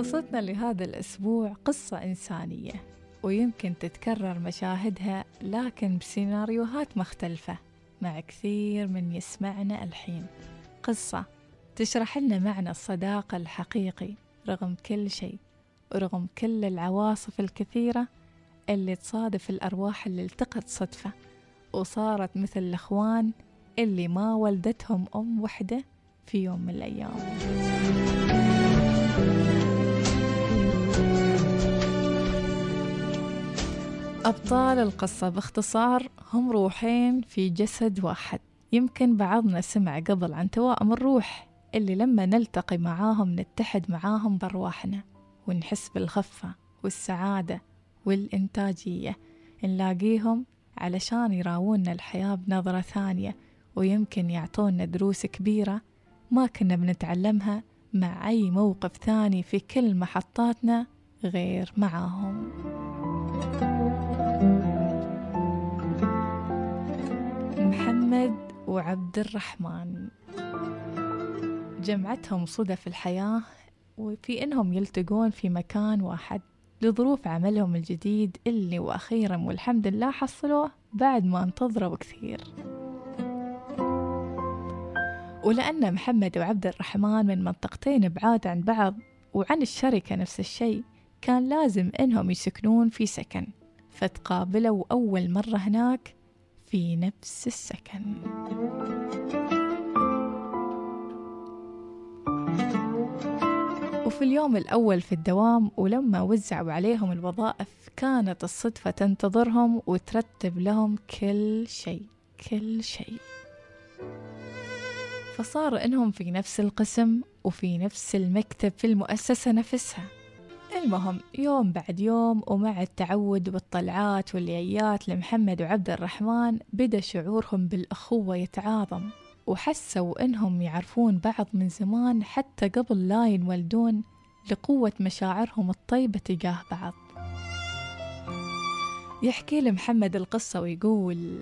قصتنا لهذا الأسبوع قصة إنسانية ويمكن تتكرر مشاهدها لكن بسيناريوهات مختلفة. مع كثير من يسمعنا الحين. قصة تشرح لنا معنى الصداقة الحقيقي رغم كل شيء ورغم كل العواصف الكثيرة اللي تصادف الأرواح اللي التقت صدفة. وصارت مثل الأخوان اللي ما ولدتهم أم وحدة في يوم من الأيام. أبطال القصة باختصار هم روحين في جسد واحد. يمكن بعضنا سمع قبل عن توائم الروح اللي لما نلتقي معاهم نتحد معاهم بأرواحنا ونحس بالخفة والسعادة والإنتاجية. نلاقيهم علشان يراونا الحياة بنظرة ثانية ويمكن يعطونا دروس كبيرة ما كنا بنتعلمها مع أي موقف ثاني في كل محطاتنا غير معاهم. محمد وعبد الرحمن. جمعتهم صدف الحياة وفي إنهم يلتقون في مكان واحد لظروف عملهم الجديد اللي وأخيرا والحمد لله حصلوه بعد ما انتظروا كثير. ولأن محمد وعبد الرحمن من منطقتين بعاد عن بعض وعن الشركة نفس الشيء كان لازم إنهم يسكنون في سكن. فتقابلوا أول مرة هناك في نفس السكن. وفي اليوم الأول في الدوام ولما وزعوا عليهم الوظائف كانت الصدفة تنتظرهم وترتب لهم كل شيء كل شيء. فصار إنهم في نفس القسم وفي نفس المكتب في المؤسسة نفسها. المهم يوم بعد يوم ومع التعود والطلعات واليايات لمحمد وعبد الرحمن بدأ شعورهم بالأخوة يتعاظم. وحسوا إنهم يعرفون بعض من زمان حتى قبل لا ينولدون لقوة مشاعرهم الطيبة تجاه بعض. يحكي لمحمد القصة ويقول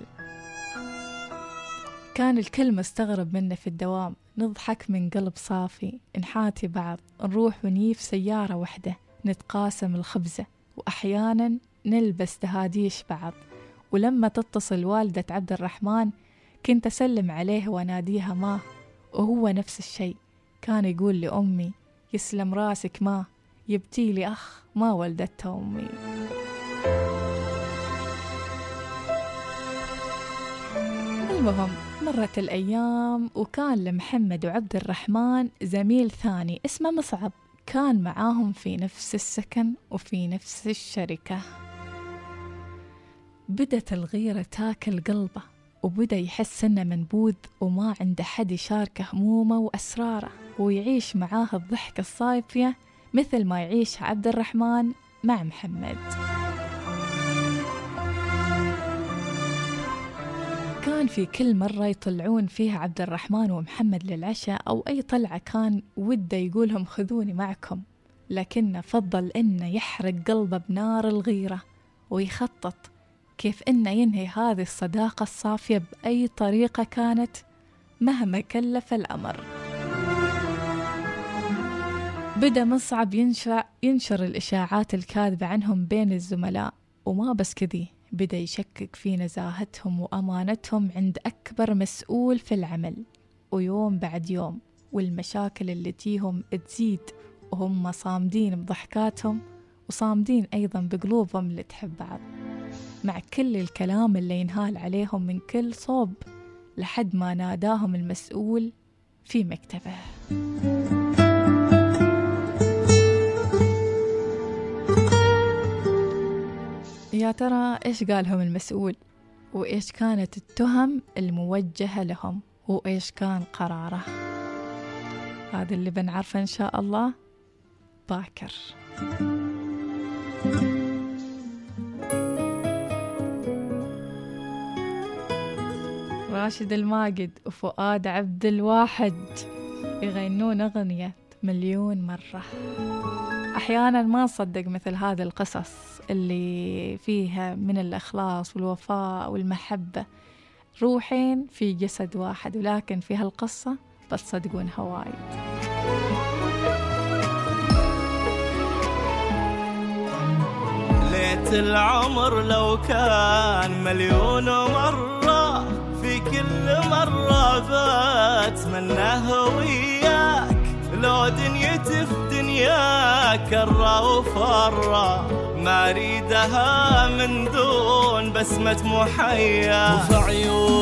كان الكل مستغرب منا في الدوام نضحك من قلب صافي نحاتي بعض نروح ونجيف سيارة واحدة نتقاسم الخبزة وأحيانا نلبس دهاديش بعض. ولما تتصل والدة عبد الرحمن كنت أسلم عليه وأناديها ما وهو نفس الشيء. كان يقول لأمي يسلم راسك ما يبتي لي أخ ما ولدته أمي. المهم مرت الأيام وكان لمحمد وعبد الرحمن زميل ثاني اسمه مصعب. كان معاهم في نفس السكن وفي نفس الشركة. بدت الغيرة تاكل قلبه وبدأ يحس إنه منبوذ وما عنده حد يشاركه همومه وأسراره ويعيش معاه الضحكة الصايفية مثل ما يعيش عبد الرحمن مع محمد. كان في كل مرة يطلعون فيها عبد الرحمن ومحمد للعشاء أو أي طلعة كان وده يقولهم خذوني معكم. لكنه فضل إنه يحرق قلبه بنار الغيرة ويخطط كيف إنه ينهي هذه الصداقة الصافية بأي طريقة كانت مهما كلف الأمر. بدأ مصعب ينشر, ينشر الإشاعات الكاذبة عنهم بين الزملاء وما بس كذي. بدأ يشكك في نزاهتهم وأمانتهم عند أكبر مسؤول في العمل ويوم بعد يوم والمشاكل اللي تيهم تزيد وهم صامدين بضحكاتهم وصامدين أيضا بقلوبهم اللي تحب بعض. مع كل الكلام اللي ينهال عليهم من كل صوب لحد ما ناداهم المسؤول في مكتبه. ترى إيش قالهم المسؤول؟ وإيش كانت التهم الموجهة لهم؟ وإيش كان قراره؟ هذا اللي بنعرفه إن شاء الله. باكر. راشد الماجد وفؤاد عبد الواحد يغنون أغنية. مليون مرة. أحيانا ما نصدق مثل هذه القصص اللي فيها من الإخلاص والوفاء والمحبة. روحين في جسد واحد ولكن في هالقصة بتصدقونها وايد. ليت العمر لو كان مليون مرة في كل مرة بتمنى هوية دنيتي في دنيا كرة وفرة. ما أريدها من دون بسمة محيا وفي عيون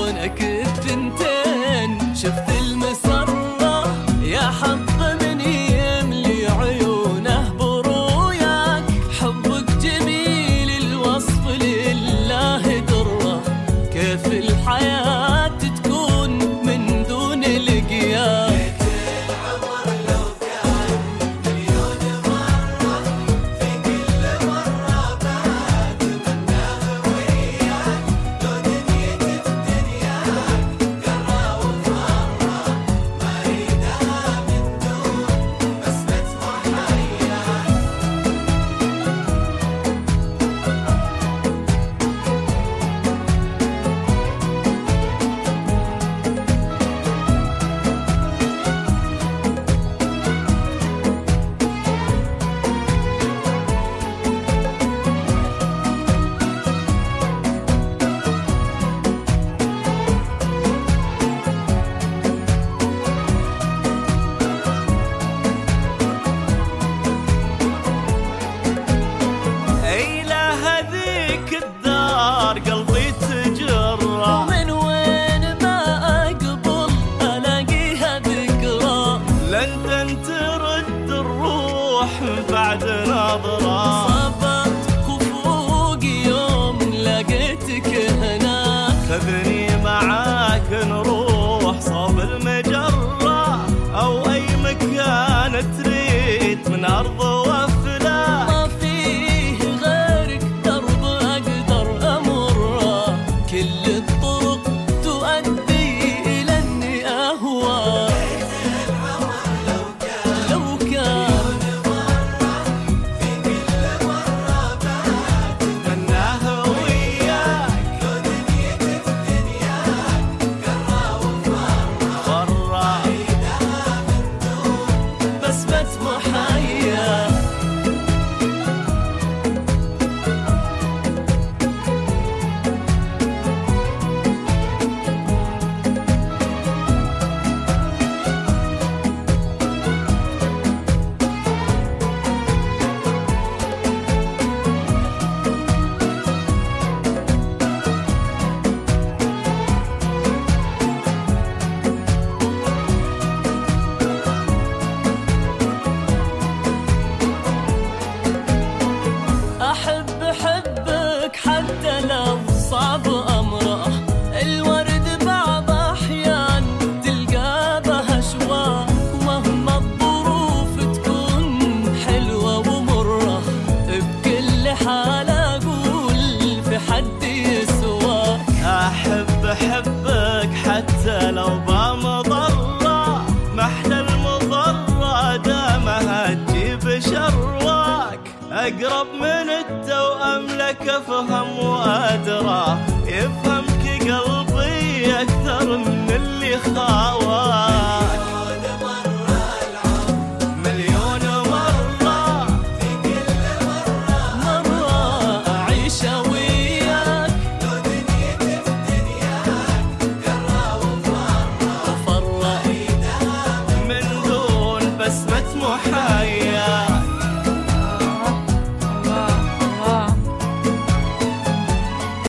أقرب من التوأم لك أفهم وأدرى. يفهمك قلبي أكثر من اللي خاوي